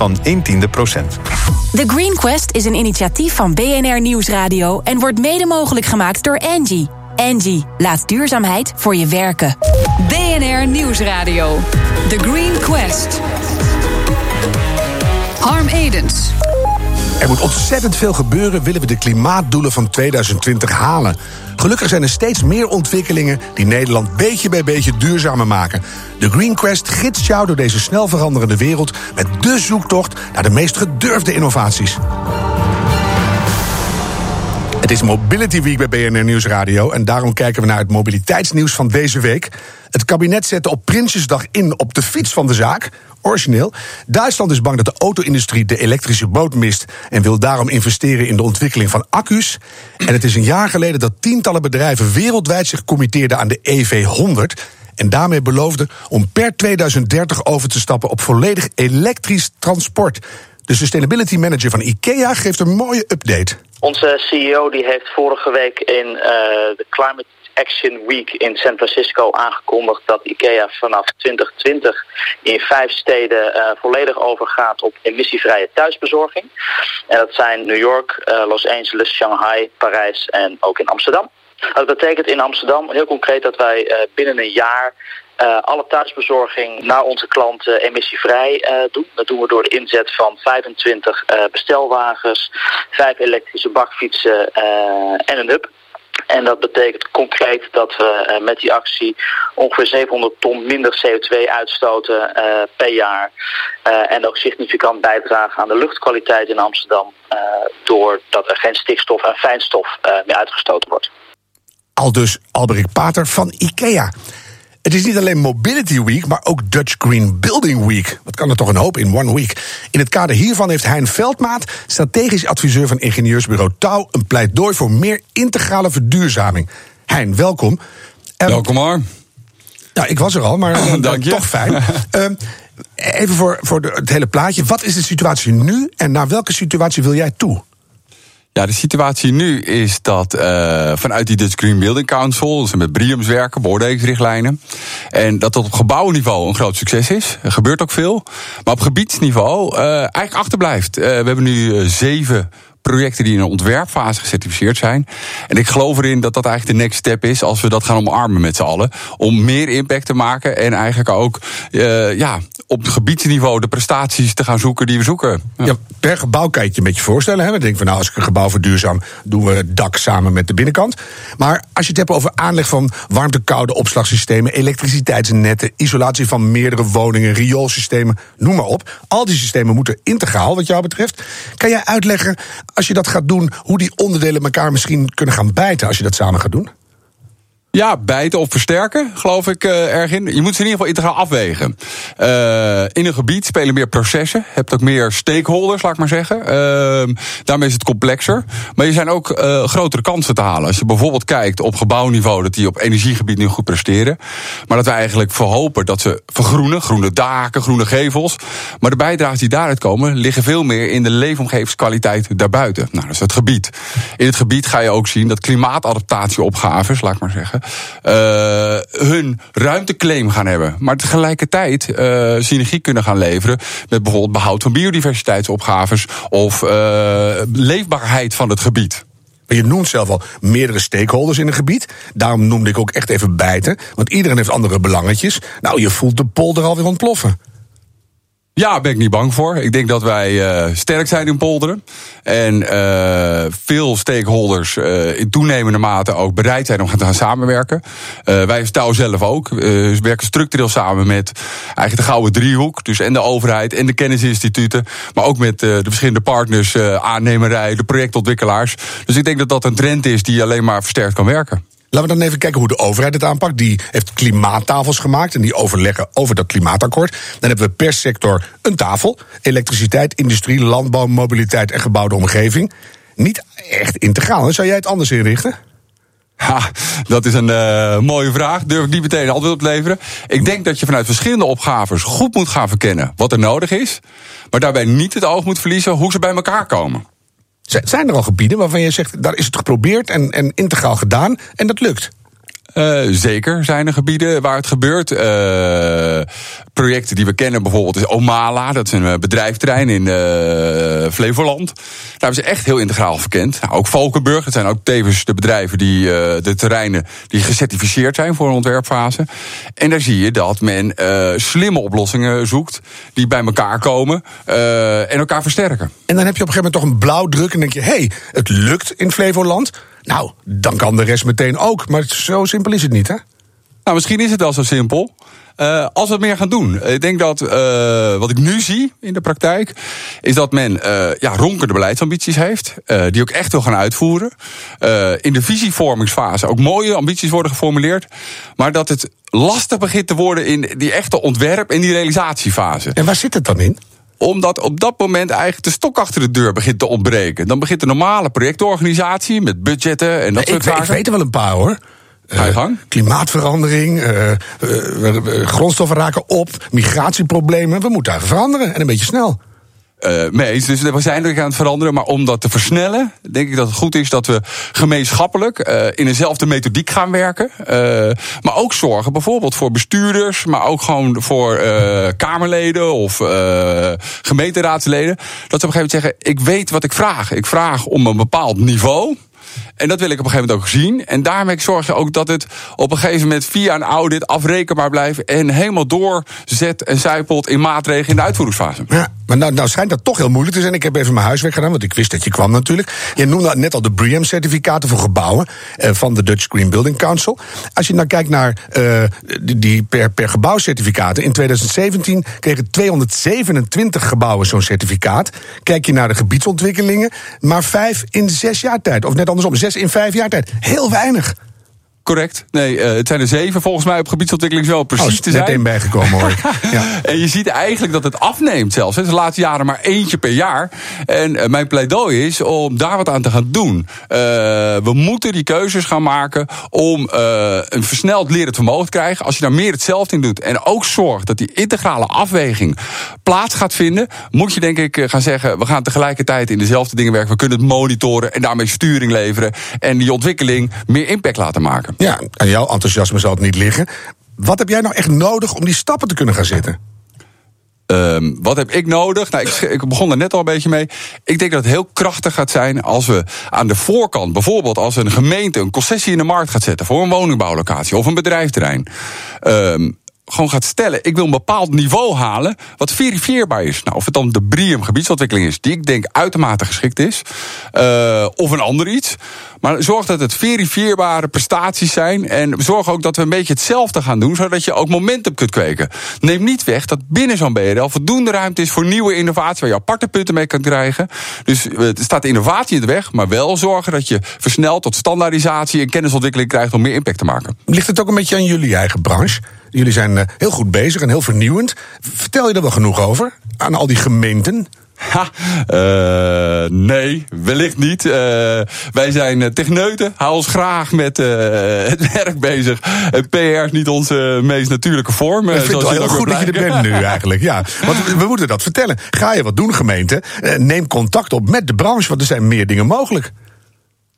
van 1 tiende procent. The Green Quest is een initiatief van BNR Nieuwsradio... en wordt mede mogelijk gemaakt door Angie. Angie, laat duurzaamheid voor je werken. BNR Nieuwsradio. The Green Quest. Harm Edens. Er moet ontzettend veel gebeuren willen we de klimaatdoelen van 2020 halen. Gelukkig zijn er steeds meer ontwikkelingen die Nederland beetje bij beetje duurzamer maken. De Green Quest gidst jou door deze snel veranderende wereld met de zoektocht naar de meest gedurfde innovaties. Het is Mobility Week bij BNR Nieuwsradio en daarom kijken we naar het mobiliteitsnieuws van deze week. Het kabinet zette op Prinsjesdag in op de fiets van de zaak. Origineel. Duitsland is bang dat de auto-industrie de elektrische boot mist en wil daarom investeren in de ontwikkeling van accu's. En het is een jaar geleden dat tientallen bedrijven wereldwijd zich committeerden aan de EV100 en daarmee beloofden om per 2030 over te stappen op volledig elektrisch transport. De sustainability manager van IKEA geeft een mooie update. Onze CEO die heeft vorige week in uh, de Climate Action Week in San Francisco aangekondigd dat IKEA vanaf 2020 in vijf steden uh, volledig overgaat op emissievrije thuisbezorging. En dat zijn New York, uh, Los Angeles, Shanghai, Parijs en ook in Amsterdam. Dat betekent in Amsterdam heel concreet dat wij binnen een jaar uh, alle thuisbezorging naar onze klanten emissievrij uh, doen. Dat doen we door de inzet van 25 uh, bestelwagens, vijf elektrische bakfietsen en een hub. En dat betekent concreet dat we met die actie ongeveer 700 ton minder CO2 uitstoten per jaar. En ook significant bijdragen aan de luchtkwaliteit in Amsterdam. doordat er geen stikstof en fijnstof meer uitgestoten wordt. Al dus Alberik Pater van IKEA. Het is niet alleen Mobility Week, maar ook Dutch Green Building Week. Wat kan er toch een hoop in one week? In het kader hiervan heeft Hein Veldmaat, strategisch adviseur van ingenieursbureau Touw, een pleidooi voor meer integrale verduurzaming. Hein, welkom. Um, welkom maar. Nou, ik was er al, maar uh, toch fijn. um, even voor, voor de, het hele plaatje. Wat is de situatie nu en naar welke situatie wil jij toe? Ja, de situatie nu is dat uh, vanuit die Dutch Green Building Council, ze met BRIAMS werken, beoordelingsrichtlijnen, en dat dat op gebouwniveau een groot succes is. Er gebeurt ook veel. Maar op gebiedsniveau uh, eigenlijk achterblijft. Uh, we hebben nu zeven projecten die in een ontwerpfase gecertificeerd zijn. En ik geloof erin dat dat eigenlijk de next step is als we dat gaan omarmen met z'n allen. Om meer impact te maken en eigenlijk ook uh, ja, op gebiedsniveau de prestaties te gaan zoeken die we zoeken. Ja, per gebouw het je een beetje voorstellen. Hè? We denken van nou, als ik een gebouw verduurzaam, doen we het dak samen met de binnenkant. Maar als je het hebt over aanleg van warmte-koude opslagsystemen, elektriciteitsnetten, isolatie van meerdere woningen, rioolsystemen, noem maar op. Al die systemen moeten integraal, wat jou betreft. Kan jij uitleggen als je dat gaat doen, hoe die onderdelen elkaar misschien kunnen gaan bijten als je dat samen gaat doen? Ja, bijten of versterken, geloof ik uh, erg in. Je moet ze in ieder geval integraal afwegen. Uh, in een gebied spelen meer processen. Je hebt ook meer stakeholders, laat ik maar zeggen. Uh, daarmee is het complexer. Maar je zijn ook uh, grotere kansen te halen. Als je bijvoorbeeld kijkt op gebouwniveau, dat die op energiegebied nu goed presteren. Maar dat we eigenlijk verhopen dat ze vergroenen. Groene daken, groene gevels. Maar de bijdragen die daaruit komen, liggen veel meer in de leefomgevingskwaliteit daarbuiten. Nou, dat is het gebied. In het gebied ga je ook zien dat klimaatadaptatieopgaves, laat ik maar zeggen uh, hun ruimteclaim gaan hebben. Maar tegelijkertijd uh, synergie kunnen gaan leveren met bijvoorbeeld behoud van biodiversiteitsopgaves of uh, leefbaarheid van het gebied. Je noemt zelf al meerdere stakeholders in een gebied. Daarom noemde ik ook echt even bijten. Want iedereen heeft andere belangetjes. Nou, je voelt de polder alweer ontploffen. Ja, ben ik niet bang voor. Ik denk dat wij uh, sterk zijn in polderen. En uh, veel stakeholders uh, in toenemende mate ook bereid zijn om te gaan samenwerken. wij Touw zelf ook. we werken structureel samen met eigenlijk de gouden driehoek. Dus en de overheid en de kennisinstituten. Maar ook met de verschillende partners, aannemerij, de projectontwikkelaars. Dus ik denk dat dat een trend is die alleen maar versterkt kan werken. Laten we dan even kijken hoe de overheid het aanpakt. Die heeft klimaattafels gemaakt en die overleggen over dat klimaatakkoord. Dan hebben we per sector een tafel. Elektriciteit, industrie, landbouw, mobiliteit en gebouwde omgeving. Niet echt integraal. Zou jij het anders inrichten? Ha, dat is een uh, mooie vraag. Durf ik niet meteen antwoord op te leveren. Ik denk dat je vanuit verschillende opgaves goed moet gaan verkennen wat er nodig is. Maar daarbij niet het oog moet verliezen hoe ze bij elkaar komen. Zijn er al gebieden waarvan je zegt, daar is het geprobeerd en, en integraal gedaan en dat lukt? Uh, zeker zijn er gebieden waar het gebeurt. Uh, projecten die we kennen bijvoorbeeld is Omala. Dat is een bedrijfterrein in Flevoland. Daar hebben ze echt heel integraal verkend. Nou, ook Valkenburg. Dat zijn ook tevens de bedrijven die de terreinen die gecertificeerd zijn voor een ontwerpfase. En daar zie je dat men slimme oplossingen zoekt die bij elkaar komen en elkaar versterken. En dan heb je op een gegeven moment toch een blauwdruk en denk je: hé, hey, het lukt in Flevoland. Nou, dan kan de rest meteen ook. Maar zo simpel is het niet, hè? Nou, misschien is het wel zo simpel. Uh, als we het meer gaan doen. Ik denk dat uh, wat ik nu zie in de praktijk. is dat men uh, ja, ronkende beleidsambities heeft. die ook echt wil gaan uitvoeren. in de visievormingsfase ook mooie ambities worden geformuleerd. Maar dat het lastig begint te worden in die echte ontwerp- en die realisatiefase. En waar zit het dan in? Omdat op dat moment eigenlijk de stok achter de deur begint te ontbreken. Dan begint de normale projectorganisatie met budgetten en dat soort zaken. Ik weet er wel een paar hoor. Uh, klimaatverandering, uh, uh, grondstoffen raken op, migratieproblemen. We moeten daar veranderen en een beetje snel. Uh, mee eens. Dus we zijn er aan het veranderen. Maar om dat te versnellen, denk ik dat het goed is dat we gemeenschappelijk uh, in eenzelfde methodiek gaan werken. Uh, maar ook zorgen bijvoorbeeld voor bestuurders, maar ook gewoon voor Kamerleden of gemeenteraadsleden. Dat ze op een gegeven moment zeggen: Ik weet wat ik vraag. Ik vraag om een bepaald niveau. En dat wil ik op een gegeven moment ook zien. En daarmee zorg je ook dat het op een gegeven moment via een audit afrekenbaar blijft. En helemaal doorzet en zijpelt in maatregelen in de uitvoeringsfase. Maar nou, nou schijnt dat toch heel moeilijk te zijn. Ik heb even mijn huiswerk gedaan, want ik wist dat je kwam natuurlijk. Je noemde net al de BREEAM-certificaten voor gebouwen eh, van de Dutch Green Building Council. Als je nou kijkt naar uh, die per, per gebouwcertificaten. In 2017 kregen 227 gebouwen zo'n certificaat. Kijk je naar de gebiedsontwikkelingen, maar vijf in zes jaar tijd. Of net andersom, zes in vijf jaar tijd. Heel weinig. Correct. Nee, uh, het zijn er zeven volgens mij op gebiedsontwikkeling wel precies oh, te zijn. meteen bijgekomen hoor. ja. En je ziet eigenlijk dat het afneemt zelfs. Het is de laatste jaren maar eentje per jaar. En uh, mijn pleidooi is om daar wat aan te gaan doen. Uh, we moeten die keuzes gaan maken om een versneld lerend vermogen te krijgen. Als je daar meer hetzelfde in doet en ook zorgt dat die integrale afweging plaats gaat vinden, moet je denk ik gaan zeggen: we gaan tegelijkertijd in dezelfde dingen werken. We kunnen het monitoren en daarmee sturing leveren en die ontwikkeling meer impact laten maken. Ja, en jouw enthousiasme zal het niet liggen. Wat heb jij nou echt nodig om die stappen te kunnen gaan zetten? Um, wat heb ik nodig? Nou, ik, ik, begon er net al een beetje mee. Ik denk dat het heel krachtig gaat zijn als we aan de voorkant, bijvoorbeeld als een gemeente een concessie in de markt gaat zetten voor een woningbouwlocatie of een bedrijfterrein. Um, gewoon gaat stellen: ik wil een bepaald niveau halen wat verifieerbaar is. Nou, of het dan de BRIEM gebiedsontwikkeling is, die ik denk uitermate geschikt is, uh, of een ander iets. Maar zorg dat het verifieerbare prestaties zijn. En zorg ook dat we een beetje hetzelfde gaan doen, zodat je ook momentum kunt kweken. Neem niet weg dat binnen zo'n BRL voldoende ruimte is voor nieuwe innovatie, waar je aparte punten mee kan krijgen. Dus er staat innovatie in de weg, maar wel zorgen dat je versneld tot standaardisatie en kennisontwikkeling krijgt om meer impact te maken. Ligt het ook een beetje aan jullie eigen branche? Jullie zijn eh, heel goed bezig en heel vernieuwend. Vertel je er wel genoeg over aan al die gemeenten? Ha, uh, nee, wellicht niet. Uh, wij zijn techneuten, hou ons graag met uh, het werk bezig. PR is niet onze meest natuurlijke vorm. Ik vind het heel goed dat je er bent nu eigenlijk. Ja, want we moeten dat vertellen. Ga je wat doen, gemeente? Neem contact op met de branche, want er zijn meer dingen mogelijk.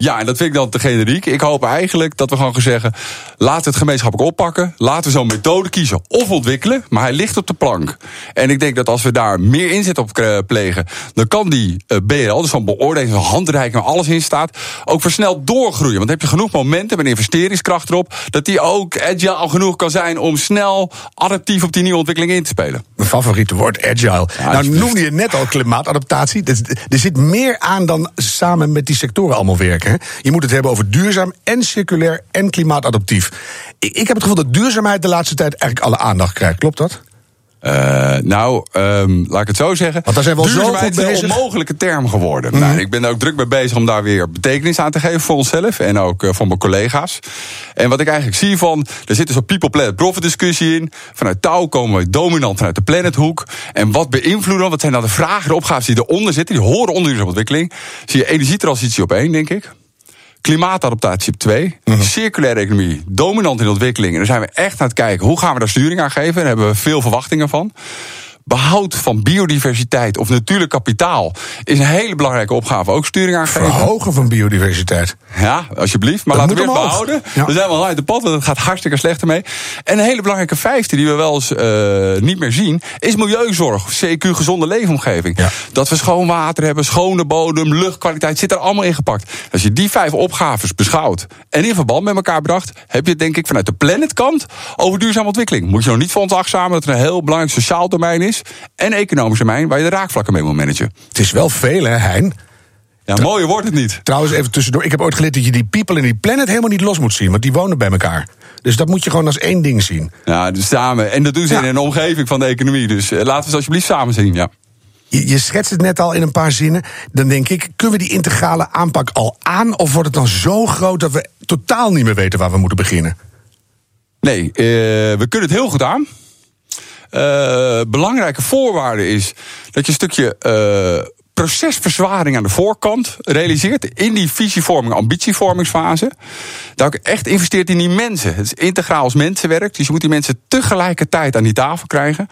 Ja, en dat vind ik dan te generiek. Ik hoop eigenlijk dat we gewoon gaan zeggen... laten we het gemeenschappelijk oppakken. Laten we zo'n methode kiezen of ontwikkelen. Maar hij ligt op de plank. En ik denk dat als we daar meer inzet op eh, plegen... dan kan die eh, BRL, dus zo'n beoordeling, zo'n handreiking... waar alles in staat, ook versneld doorgroeien. Want dan heb je genoeg momentum en investeringskracht erop... dat die ook agile al genoeg kan zijn... om snel adaptief op die nieuwe ontwikkeling in te spelen. Mijn favoriete woord, agile. nou noemde je net al klimaatadaptatie. Er zit meer aan dan samen met die sectoren allemaal werken. Je moet het hebben over duurzaam en circulair en klimaatadaptief. Ik, ik heb het gevoel dat duurzaamheid de laatste tijd eigenlijk alle aandacht krijgt. Klopt dat? Uh, nou, um, laat ik het zo zeggen. Want daar zijn we zo goed is een onmogelijke term geworden. Mm nou, ik ben er ook druk mee bezig om daar weer betekenis aan te geven voor onszelf en ook uh, voor mijn collega's. En wat ik eigenlijk zie van, er zit dus een People Planet Profit discussie in. Vanuit touw komen we dominant vanuit de planethoek. En wat beïnvloeden, wat zijn dan de vragen, de opgaves die eronder zitten, die horen onder de ontwikkeling. Zie je energietransitie op één, denk ik. Klimaatadaptatie op twee. Mhm. Circulaire economie, dominant in ontwikkeling. En daar zijn we echt aan het kijken hoe gaan we daar sturing aan geven. Daar hebben we veel verwachtingen van. Behoud van biodiversiteit of natuurlijk kapitaal is een hele belangrijke opgave. Ook sturing aangeven. Verhogen van biodiversiteit. Ja, alsjeblieft. Maar Dat laten we weer omhoog. behouden. Ja. We zijn wel uit de pad, want het gaat hartstikke slecht ermee. En een hele belangrijke vijfde die we wel eens eh, niet meer zien... is milieuzorg, CQ gezonde leefomgeving. Ja. Dat we schoon water hebben, schone bodem, luchtkwaliteit... zit er allemaal in gepakt. Als je die vijf opgaves beschouwt en in verband met elkaar bracht... heb je het denk ik vanuit de planetkant over duurzame ontwikkeling. Moet je nog niet verontachtamen dat er een heel belangrijk sociaal domein is... en economisch domein waar je de raakvlakken mee moet managen. Het is wel veel, hè, Hein? Ja, mooier wordt het niet. Trouwens, even tussendoor. Ik heb ooit geleerd dat je die people en die planet helemaal niet los moet zien. Want die wonen bij elkaar. Dus dat moet je gewoon als één ding zien. Ja, dus samen. En dat doen ze Ja. in een omgeving van de economie. Dus eh, laten we het alsjeblieft samen zien, ja. Je, je schetst het net al in een paar zinnen. Dan denk ik, kunnen we die integrale aanpak al aan? Of wordt het dan zo groot dat we totaal niet meer weten waar we moeten beginnen? Nee, eh, we kunnen het heel goed aan. Eh, belangrijke voorwaarde is dat je een stukje eh, procesverzwaring aan de voorkant realiseert. In die visievorming, ambitievormingsfase. Daar ook echt investeert in die mensen. Het is integraal als mensenwerk. Dus je moet die mensen tegelijkertijd aan die tafel krijgen.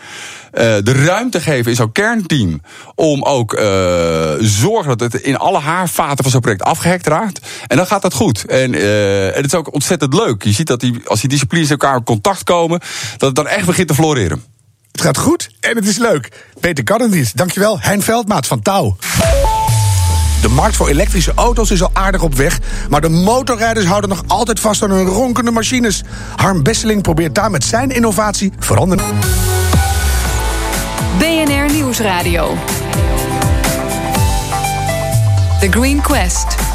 Eh, de ruimte geven in zo'n kernteam. Om ook eh, zorgen dat het in alle haarvaten van zo'n project afgehekt raakt. En dan gaat dat goed. En, eh, en het is ook ontzettend leuk. Je ziet dat die, als die disciplines elkaar in contact komen. dat het dan echt begint te floreren. Het gaat goed en het is leuk. Beter kan. Dankjewel, Hein Veldmaat van Touw. De markt voor elektrische auto's is al aardig op weg. Maar de motorrijders houden nog altijd vast aan hun ronkende machines. Harm Besseling probeert daar met zijn innovatie veranderen. BNR Nieuwsradio. The Green Quest.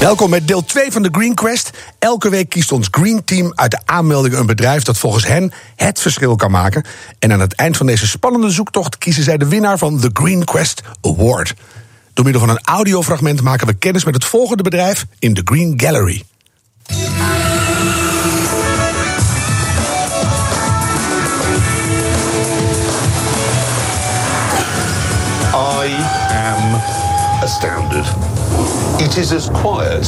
Welkom bij deel 2 van de Green Quest. Elke week kiest ons Green Team uit de aanmeldingen een bedrijf dat volgens hen het verschil kan maken. En aan het eind van deze spannende zoektocht kiezen zij de winnaar van de Green Quest Award. Door middel van een audiofragment maken we kennis met het volgende bedrijf in de Green Gallery. It is as quiet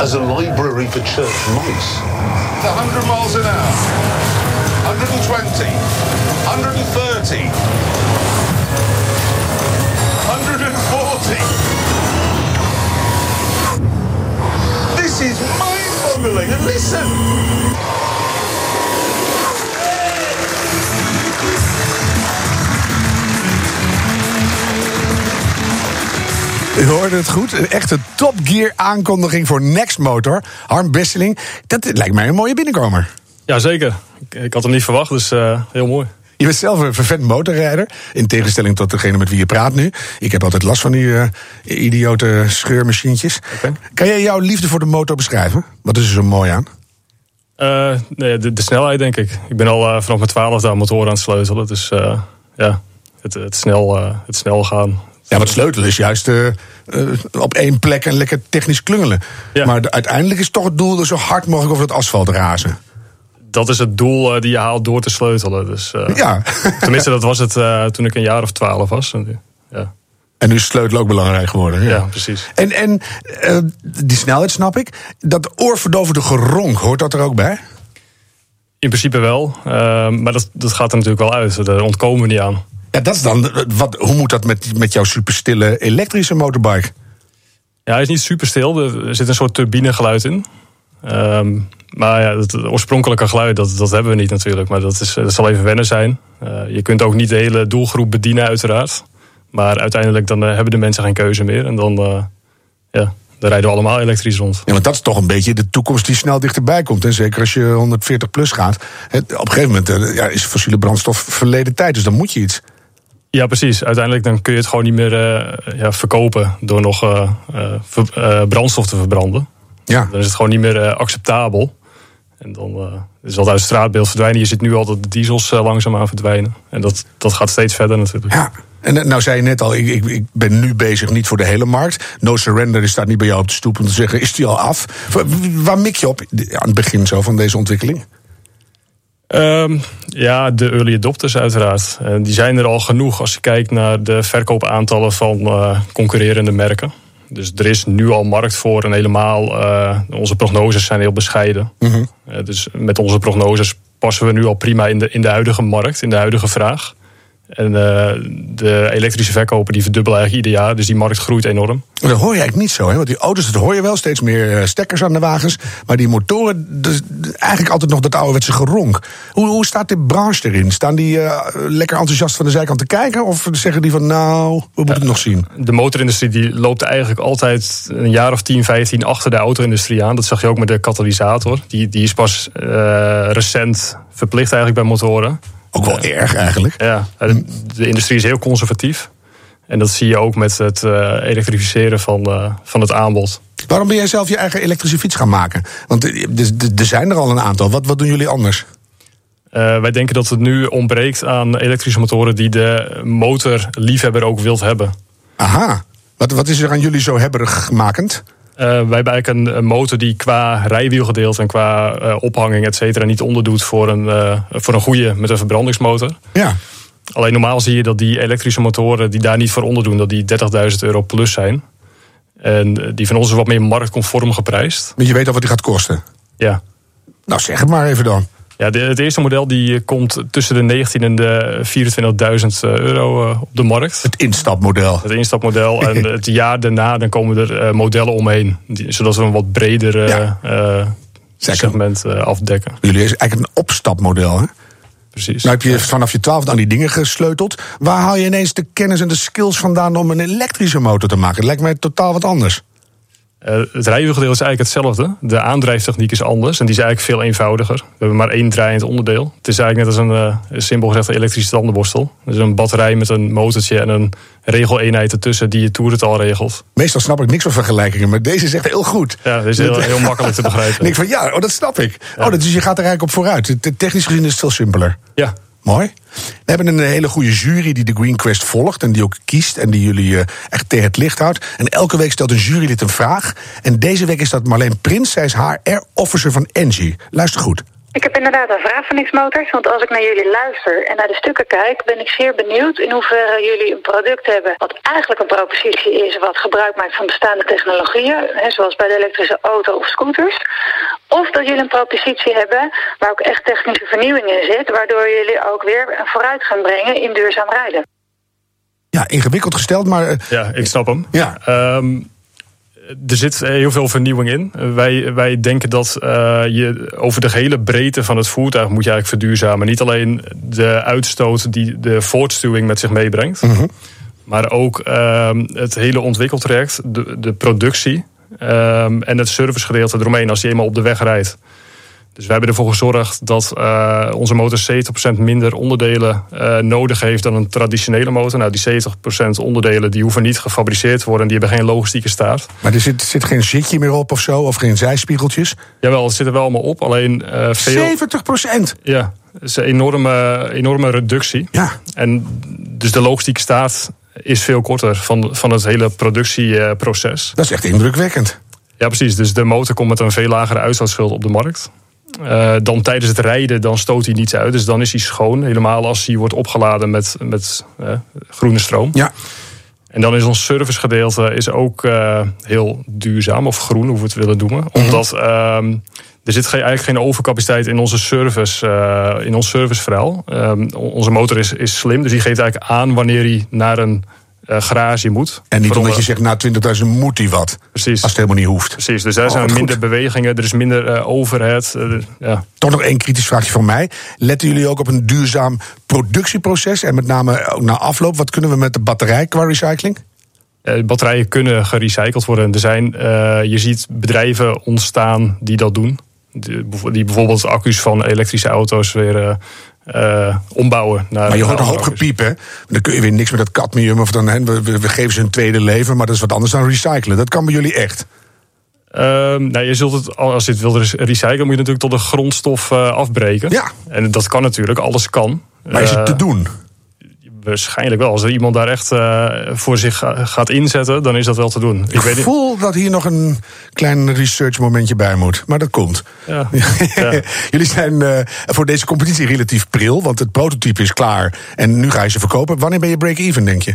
as a library for church mice. 100 miles an hour, 120, 130, 140. This is mind-boggling. And listen. U hoorde het goed. Een echte Top Gear aankondiging voor Next Motor. Harm Besseling, dat lijkt mij een mooie binnenkomer. Jazeker. Ik, ik had hem niet verwacht, dus eh, heel mooi. Je bent zelf een vervent motorrijder. In tegenstelling tot degene met wie je praat nu. Ik heb altijd last van die eh, idiote scheurmachientjes. Kan jij jouw liefde voor de motor beschrijven? Wat is er zo mooi aan? Eh, nee, de, de snelheid, denk ik. Ik ben al vanaf mijn twaalfde aan motoren aan het sleutelen. Dus ja, het, het, snel, het snel gaan. Ja, wat sleutelen is juist eh, eh, op één plek en lekker technisch klungelen. Ja. Maar de- uiteindelijk is toch het doel er zo hard mogelijk over het asfalt razen. Dat is het doel eh, die je haalt door te sleutelen. Dus, Ja. Tenminste, dat was het toen ik een jaar of twaalf was. En, Ja, En nu is sleutelen ook belangrijk geworden. Ja, ja precies. En, en die snelheid snap ik. Dat oorverdovende geronk, hoort dat er ook bij? In principe wel. maar dat, dat gaat er natuurlijk wel uit. Daar ontkomen we niet aan. Ja, dat is dan. Wat, hoe moet dat met, met jouw superstille elektrische motorbike? Ja, hij is niet super stil. Er zit een soort turbinegeluid in. Ehm, maar ja, het oorspronkelijke geluid, dat, dat hebben we niet natuurlijk. Maar dat, is, dat zal even wennen zijn. Eh, je kunt ook niet de hele doelgroep bedienen, uiteraard. Maar uiteindelijk dan eh, hebben de mensen geen keuze meer. En dan, eh, ja, dan rijden we allemaal elektrisch rond. Ja, want dat is toch een beetje de toekomst die snel dichterbij komt. En zeker als je 140 plus gaat. Op een gegeven moment eh, ja, is fossiele brandstof verleden tijd. Dus dan moet je iets. Ja, precies. Uiteindelijk dan kun je het gewoon niet meer eh, ja, verkopen door nog eh, eh, ver- brandstof te verbranden. Ja. Dan is het gewoon niet meer acceptabel. En dan is dat uit het straatbeeld verdwijnen. Je ziet nu al dat de diesels eh, langzaam aan verdwijnen. En dat, dat gaat steeds verder natuurlijk. ja. En nou zei je net al, ik, ik, ik ben nu bezig niet voor de hele markt. No Surrender die staat niet bij jou op de stoep om te zeggen, is die al af? Waar, waar mik je op aan het begin zo van deze ontwikkeling? Ehm, ja, de early adopters uiteraard. En die zijn er al genoeg als je kijkt naar de verkoopaantallen van eh, concurrerende merken. Dus er is nu al markt voor en helemaal. eh, onze prognoses zijn heel bescheiden. Eh, dus met onze prognoses passen we nu al prima in de, in de huidige markt, in de huidige vraag. En uh, de elektrische verkopen die verdubbelen eigenlijk ieder jaar. Dus die markt groeit enorm. Dat hoor je eigenlijk niet zo. Hè? Want die auto's, dat hoor je wel. Steeds meer uh, stekkers aan de wagens. Maar die motoren, dus eigenlijk altijd nog dat ouderwetse geronk. Hoe, hoe staat de branche erin? Staan die uh, lekker enthousiast van de zijkant te kijken? Of zeggen die van nou, we moeten het nog zien? De motorindustrie die loopt eigenlijk altijd een jaar of 10, 15 achter de auto-industrie aan. Dat zag je ook met de katalysator. Die, die is pas recent verplicht eigenlijk bij motoren. Ook wel ja. erg eigenlijk. Ja, de industrie is heel conservatief. En dat zie je ook met het uh, elektrificeren van, uh, van het aanbod. Waarom ben jij zelf je eigen elektrische fiets gaan maken? Want er zijn er al een aantal. Wat, wat doen jullie anders? Uh, wij denken dat het nu ontbreekt aan elektrische motoren die de motorliefhebber ook wilt hebben. Aha. Wat, wat is er aan jullie zo hebberig makend? Uh, wij hebben eigenlijk een, een, motor die qua rijwielgedeelte en qua uh, ophanging, et cetera, niet onderdoet voor een, uh, voor een goede met een verbrandingsmotor. Ja. Alleen normaal zie je dat die elektrische motoren die daar niet voor onderdoen, dat die 30.000 euro plus zijn. En die van ons is wat meer marktconform geprijsd. Maar je weet al wat die gaat kosten? Ja. Nou, zeg het maar even dan. Ja, de, het eerste model die komt tussen de 19 en de 24.000 euro op de markt. Het instapmodel. Het instapmodel. en het jaar daarna dan komen er modellen omheen. Die, zodat we een wat breder ja. uh, segment uh, afdekken. Jullie is eigenlijk een opstapmodel, hè? Precies. Nou heb je vanaf je twaalfde aan die dingen gesleuteld. Waar haal je ineens de kennis en de skills vandaan om een elektrische motor te maken? Het lijkt mij totaal wat anders. Uh, het rijwielgedeelte is eigenlijk hetzelfde. De aandrijftechniek is anders en die is eigenlijk veel eenvoudiger. We hebben maar één draaiend onderdeel. Het is eigenlijk net als een uh, simpel gezegd een elektrische tandenborstel. Dus een batterij met een motortje en een regeleenheid ertussen die je toerental regelt. Meestal snap ik niks van vergelijkingen, maar deze is echt heel goed. Ja, dit is heel, heel makkelijk te begrijpen. En ik van ja, oh, dat snap ik. Ja. Oh, dus je gaat er eigenlijk op vooruit. Technisch gezien is het veel simpeler. Ja, Mooi. We hebben een hele goede jury die de Green Quest volgt en die ook kiest en die jullie uh, echt tegen het licht houdt. En elke week stelt een jurylid een vraag. En deze week is dat Marleen Prins, zij is HR-officer van Engie. Luister goed. Ik heb inderdaad een vraag van X-Motors, want als ik naar jullie luister en naar de stukken kijk, ben ik zeer benieuwd in hoeverre jullie een product hebben wat eigenlijk een propositie is wat gebruik maakt van bestaande technologieën, hè, zoals bij de elektrische auto of scooters. Of dat jullie een propositie hebben waar ook echt technische vernieuwing in zit, waardoor jullie ook weer vooruit gaan brengen in duurzaam rijden. Ja, ingewikkeld gesteld, maar. Uh, ja, ik snap hem. Ja. Um, er zit heel veel vernieuwing in. Wij, wij denken dat uh, je over de hele breedte van het voertuig moet je eigenlijk verduurzamen. Niet alleen de uitstoot die de voortstuwing met zich meebrengt, -hmm. maar ook uh, het hele ontwikkeltraject, de, de productie um, en het servicegedeelte eromheen als je eenmaal op de weg rijdt. Dus we hebben ervoor gezorgd dat uh, onze motor 70% minder onderdelen uh, nodig heeft dan een traditionele motor. Nou, die 70% onderdelen die hoeven niet gefabriceerd te worden. Die hebben geen logistieke staart. Maar er zit, zit geen zitje meer op of zo? Of geen zijspiegeltjes? Jawel, het zit er wel allemaal op. Alleen uh, veel... 70%? Ja, dat is een enorme, enorme reductie. Ja. En dus de logistieke staart is veel korter van, van het hele productieproces. Dat is echt indrukwekkend. Ja, precies. Dus de motor komt met een veel lagere uitstootschuld op de markt. Uh, dan tijdens het rijden dan stoot hij niets uit. Dus dan is hij schoon. Helemaal als hij wordt opgeladen met, met uh, groene stroom. Ja. En dan is ons servicegedeelte is ook uh, heel duurzaam of groen, hoe we het willen noemen. -hmm. Omdat er zit geen, eigenlijk geen overcapaciteit in onze service, in ons serviceverhaal. Um, onze motor is, is slim, dus die geeft eigenlijk aan wanneer hij naar een uh, garage moet. En niet omdat je zegt, na 20.000 moet hij wat. Precies. Als het helemaal niet hoeft. Precies, dus daar zijn oh, minder goed. bewegingen, er is minder uh, overhead. Uh, ja. Toch nog één kritisch vraagje van mij. Letten jullie ook op een duurzaam productieproces? En met name ook na afloop, wat kunnen we met de batterij qua recycling? batterijen kunnen gerecycled worden. Er zijn, je ziet bedrijven ontstaan die dat doen. Die bijvoorbeeld accu's van elektrische auto's weer uh, ombouwen. Naar maar je hoort een hoop gepiep, hè? Dan kun je weer niks met dat cadmium. Of dan, hè, we, we, geven ze een tweede leven, maar dat is wat anders dan recyclen. Dat kan bij jullie echt. Uh, nou, je zult het, als je het wilt recyclen, moet je natuurlijk tot de grondstof uh, afbreken. Ja. En dat kan natuurlijk, alles kan. Maar is het te doen? Waarschijnlijk wel. Als er iemand daar echt uh, voor zich gaat inzetten, dan is dat wel te doen. Ik, ik weet voel niet. dat hier nog een klein research momentje bij moet. Maar dat komt. Ja. ja. Jullie zijn uh, voor deze competitie relatief pril, want het prototype is klaar. En nu ga je ze verkopen. Wanneer ben je break-even, denk je?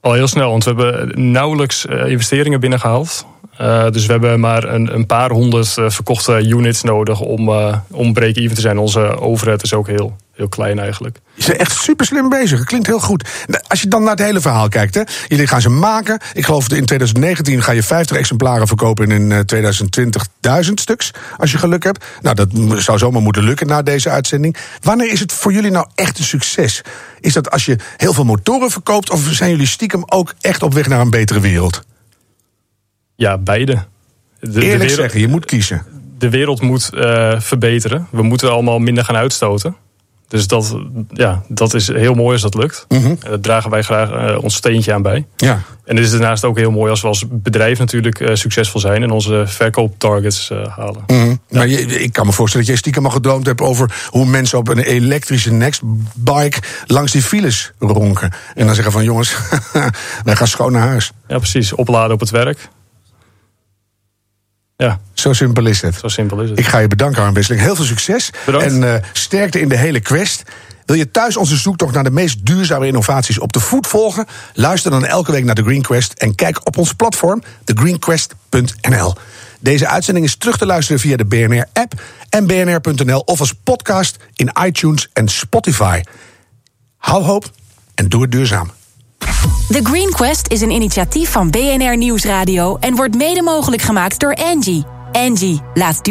Al heel snel, want we hebben nauwelijks uh, investeringen binnengehaald. Uh, dus we hebben maar een, een paar honderd uh, verkochte units nodig om, om break-even te zijn. Onze overhead is ook heel, heel klein eigenlijk. Je bent echt super slim bezig. Het klinkt heel goed. Als je dan naar het hele verhaal kijkt, hè. Jullie gaan ze maken. Ik geloof in 2019 ga je 50 exemplaren verkopen en in 2020 1000 stuks. Als je geluk hebt. Nou, dat zou zomaar moeten lukken na deze uitzending. Wanneer is het voor jullie nou echt een succes? Is dat als je heel veel motoren verkoopt, of zijn jullie stiekem ook echt op weg naar een betere wereld? Ja, beide. De, Eerlijk de wereld, zeggen, je moet kiezen. De wereld moet uh, verbeteren. We moeten allemaal minder gaan uitstoten. Dus dat, ja, dat is heel mooi als dat lukt. Mm -hmm. Daar dragen wij graag uh, ons steentje aan bij. Ja. En het is daarnaast ook heel mooi als we als bedrijf natuurlijk uh, succesvol zijn en onze verkooptargets uh, halen. Mm -hmm. ja. Maar je, ik kan me voorstellen dat jij stiekem al gedroomd hebt over hoe mensen op een elektrische Nextbike langs die files ronken. En dan zeggen van jongens, wij gaan schoon naar huis. Ja, precies. Opladen op het werk. Ja. Zo simpel is het. Zo simpel is het. Ik ga je bedanken, Arn Wisseling. Heel veel succes. Bedankt. En uh, sterkte in de hele quest. Wil je thuis onze zoektocht naar de meest duurzame innovaties op de voet volgen? Luister dan elke week naar The Green Quest en kijk op ons platform thegreenquest.nl. Deze uitzending is terug te luisteren via de BNR-app en bnr.nl of als podcast in iTunes en Spotify. Hou hoop en doe het duurzaam. The Green Quest is een initiatief van BNR Nieuwsradio en wordt mede mogelijk gemaakt door Angie. Angie, laat duur